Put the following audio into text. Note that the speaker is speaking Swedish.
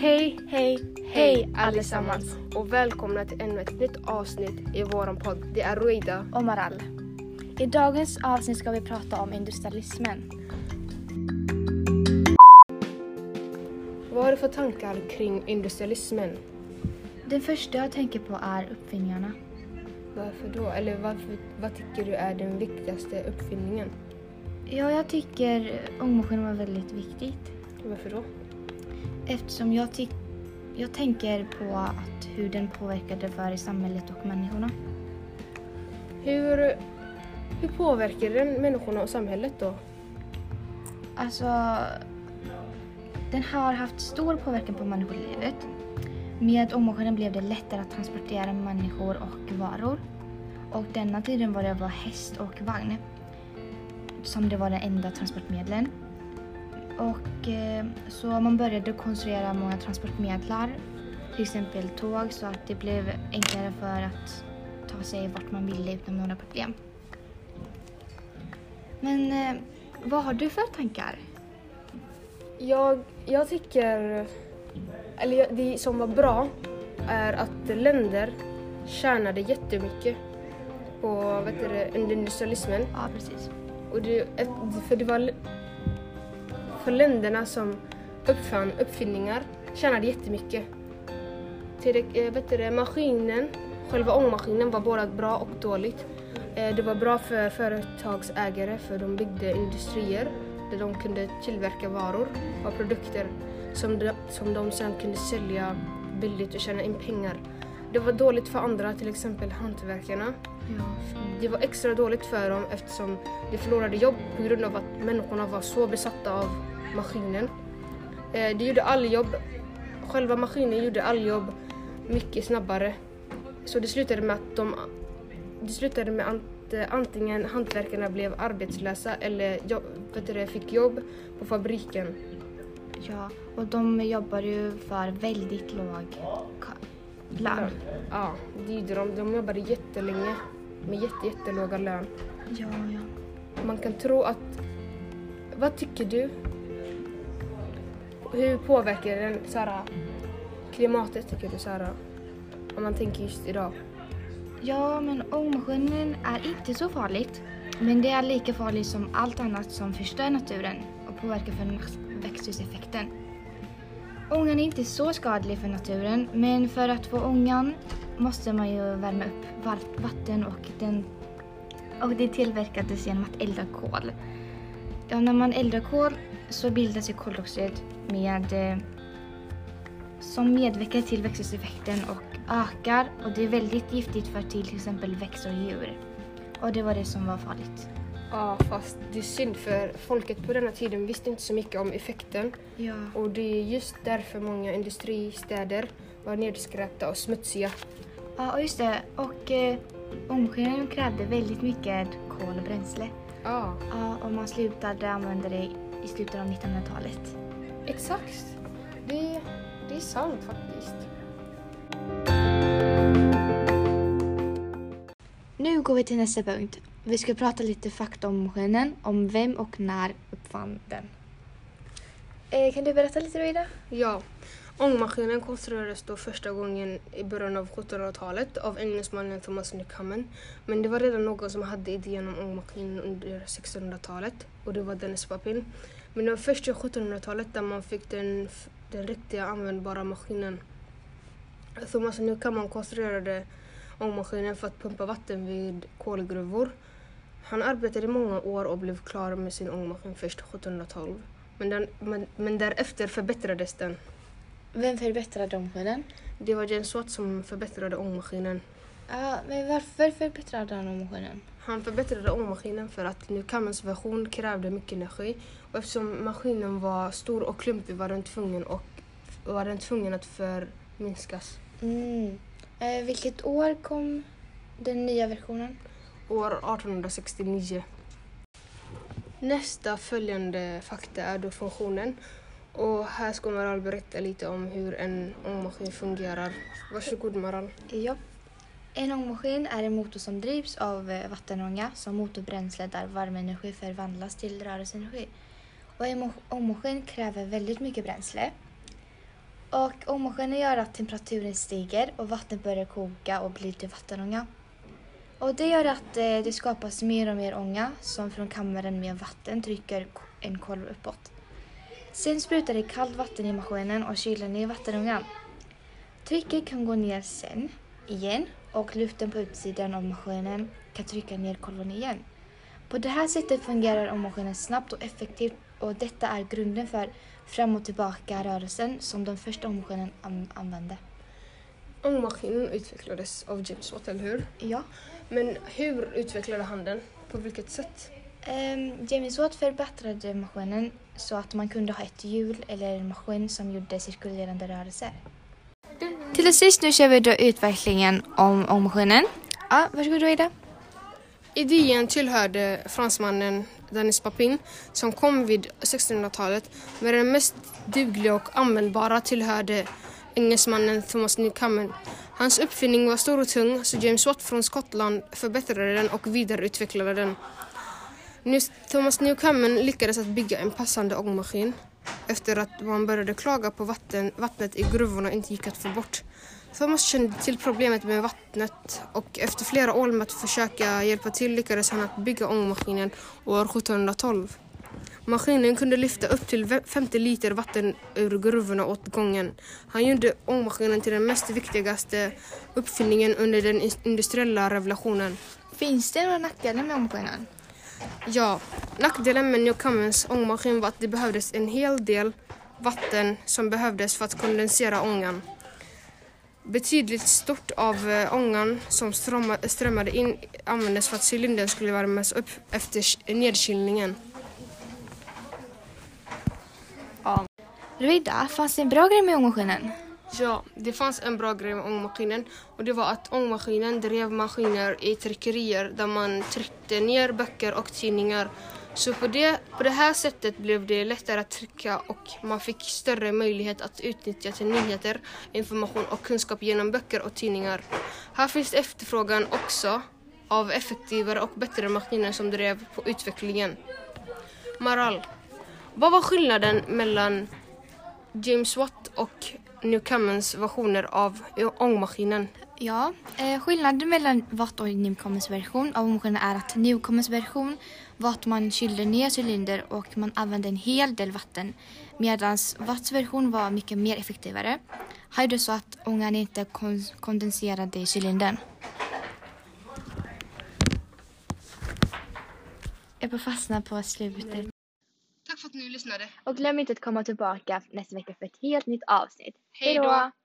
Hej, Hej, hej allesammans och välkomna till ännu ett nytt avsnitt i våran podd. Det är Ruida. och Maral. I dagens avsnitt ska vi prata om industrialismen. Vad har du för tankar kring industrialismen? Den första jag tänker på är uppfinningarna. Varför då? Eller varför, vad tycker du är den viktigaste uppfinningen? Ja, jag tycker ångmaskinen var väldigt viktigt Varför då? Eftersom jag, jag tänker på att hur den påverkade för samhället och människorna. Hur, hur påverkar den människorna och samhället då? Alltså, den har haft stor påverkan på människolivet. Med ångmaskinen blev det lättare att transportera människor och varor. Och denna tiden var det bara häst och vagn som det var de enda transportmedlen. Och eh, så man började konstruera många transportmedlar, till exempel tåg, så att det blev enklare för att ta sig vart man ville utan några problem. Men eh, vad har du för tankar? Jag, jag tycker, eller det som var bra är att länder tjänade jättemycket på det, under industrialismen. Ja, precis. Och det, ett- för det var för länderna som uppfann uppfinningar tjänade jättemycket. Till eh, vet du maskinen, själva ångmaskinen var både bra och dåligt. Eh, det var bra för företagsägare för de byggde industrier där de kunde tillverka varor och produkter som de, som de sedan kunde sälja billigt och tjäna in pengar. Det var dåligt för andra, till exempel hantverkarna. Ja. Det var extra dåligt för dem eftersom de förlorade jobb på grund av att människorna var så besatta av maskinen. Eh, Det gjorde all jobb, själva maskinen gjorde all jobb mycket snabbare. Så det slutade med att de, det slutade med att eh, antingen hantverkarna blev arbetslösa eller jobb, du fick jobb på fabriken. ja, och de jobbar ju för väldigt låg lön. Ja, det gjorde de. De jobbade jättelänge med jätte, jättelåga lön. Ja, ja. Man kan tro att... Vad tycker du? Hur påverkar den Sara, klimatet, tycker du Sara? Om man tänker just idag. Ja, men ångmaskinen är inte så farligt. Men det är lika farligt som allt annat som förstör naturen och påverkar för växthuseffekten. Ångan är inte så skadlig för naturen, men för att få ångan måste man ju värma upp var- vatten och, den, och det tillverkades genom att elda kol. Ja, när man eldar kol så bildas ju koldioxid med eh, som medverkar till växthuseffekten och ökar och det är väldigt giftigt för till exempel växter och djur. Och det var det som var farligt. Ja, fast det är synd för folket på denna tiden visste inte så mycket om effekten. Ja. Och det är just därför många industristäder var nedskräpta och smutsiga. Ja, och just det. Och eh, ångmaskinen krävde väldigt mycket kol och bränsle. Ja, Ja, och man slutade använda det i slutet av 1900-talet. exakt. Det, det är sant faktiskt. Nu går vi till nästa punkt. Vi ska prata lite fakta om maskinen, om vem och när uppfann den. Eh, kan du berätta lite Rida? Ja, ångmaskinen konstruerades då första gången i början av 1700-talet av engelsmannen Thomas Newcomen. Men det var redan någon som hade idén om ångmaskinen under 1600-talet och det var Dennis Papin. Men det var först i 1700-talet där man fick den, den riktiga användbara maskinen. Thomas Newcomen konstruerade ångmaskinen för att pumpa vatten vid kolgruvor. Han arbetade i många år och blev klar med sin ångmaskin först 1712. Men, den, men, men därefter förbättrades den. Vem förbättrade ångmaskinen? Det var James Watt som förbättrade ångmaskinen. Ja, men varför förbättrade han ångmaskinen? Han förbättrade ångmaskinen för att Newcomens version krävde mycket energi och eftersom maskinen var stor och klumpig var den tvungen, och, var den tvungen att förminskas. Mm. Eh, vilket år kom den nya versionen? År 1869. Nästa följande fakta är då funktionen. Och här ska Maral berätta lite om hur en ångmaskin fungerar. Varsågod Maral. Ja. En ångmaskin är en motor som drivs av eh, vattenånga som motorbränsle där varmenergi förvandlas till rörelseenergi. Och en ångmaskin kräver väldigt mycket bränsle. Och ångmaskinen gör att temperaturen stiger och vattnet börjar koka och blir till vattenånga. Och det gör att eh, det skapas mer och mer ånga som från kammaren med vatten trycker en kolv uppåt. Sen sprutar det kallt vatten i maskinen och kyler ner vattenångan. Trycket kan gå ner sen, igen, och luften på utsidan av maskinen kan trycka ner kolven igen. På det här sättet fungerar ångmaskinen snabbt och effektivt och detta är grunden för fram och tillbaka rörelsen som den första ångmaskinen an använde. Ångmaskinen utvecklades av James Watt, eller hur? Ja. Men hur utvecklade han den? På vilket sätt? Um, James Watt förbättrade maskinen så att man kunde ha ett hjul eller en maskin som gjorde cirkulerande rörelser. Till sist nu kör vi då utvecklingen om ångmaskinen. Ja, varsågod Ida. Idén tillhörde fransmannen Denis Papin som kom vid 1600-talet men den mest dugliga och användbara tillhörde engelsmannen Thomas Newcomen. Hans uppfinning var stor och tung så James Watt från Skottland förbättrade den och vidareutvecklade den. Thomas Newcomen lyckades att bygga en passande ångmaskin efter att man började klaga på vatten, vattnet i gruvorna inte gick att få bort. Thomas kände till problemet med vattnet och efter flera år med att försöka hjälpa till lyckades han att bygga ångmaskinen år 1712. Maskinen kunde lyfta upp till 50 liter vatten ur gruvorna åt gången. Han gjorde ångmaskinen till den mest viktigaste uppfinningen under den industriella revolutionen. Finns det några nackdelar med ångmaskinen? Ja, nackdelen med Newcomens ångmaskin var att det behövdes en hel del vatten som behövdes för att kondensera ångan. Betydligt stort av eh, ångan som strömmade in användes för att cylindern skulle värmas upp efter nedkylningen. Ja. Röjda, fanns det en bra grej med ångmaskinen? Ja, det fanns en bra grej med ångmaskinen och det var att ångmaskinen drev maskiner i tryckerier där man tryckte ner böcker och tidningar. Så på det, på det här sättet blev det lättare att trycka och man fick större möjlighet att utnyttja till nyheter, information och kunskap genom böcker och tidningar. Här finns efterfrågan också av effektivare och bättre maskiner som drev på utvecklingen. Maral, vad var skillnaden mellan James Watt och Newcomens versioner av ångmaskinen? Ja, eh, skillnaden mellan Watt och Newcomens version av ångmaskinen är att Newcomens version var att man kylde ner cylinder och man använde en hel del vatten medan Watts version var mycket mer effektivare. Han gjorde så att ångan inte kon kondenserade i cylindern. Jag får fastna på slutet. Att ni lyssnade. Och glöm inte att komma tillbaka nästa vecka för ett helt nytt avsnitt. Hej då!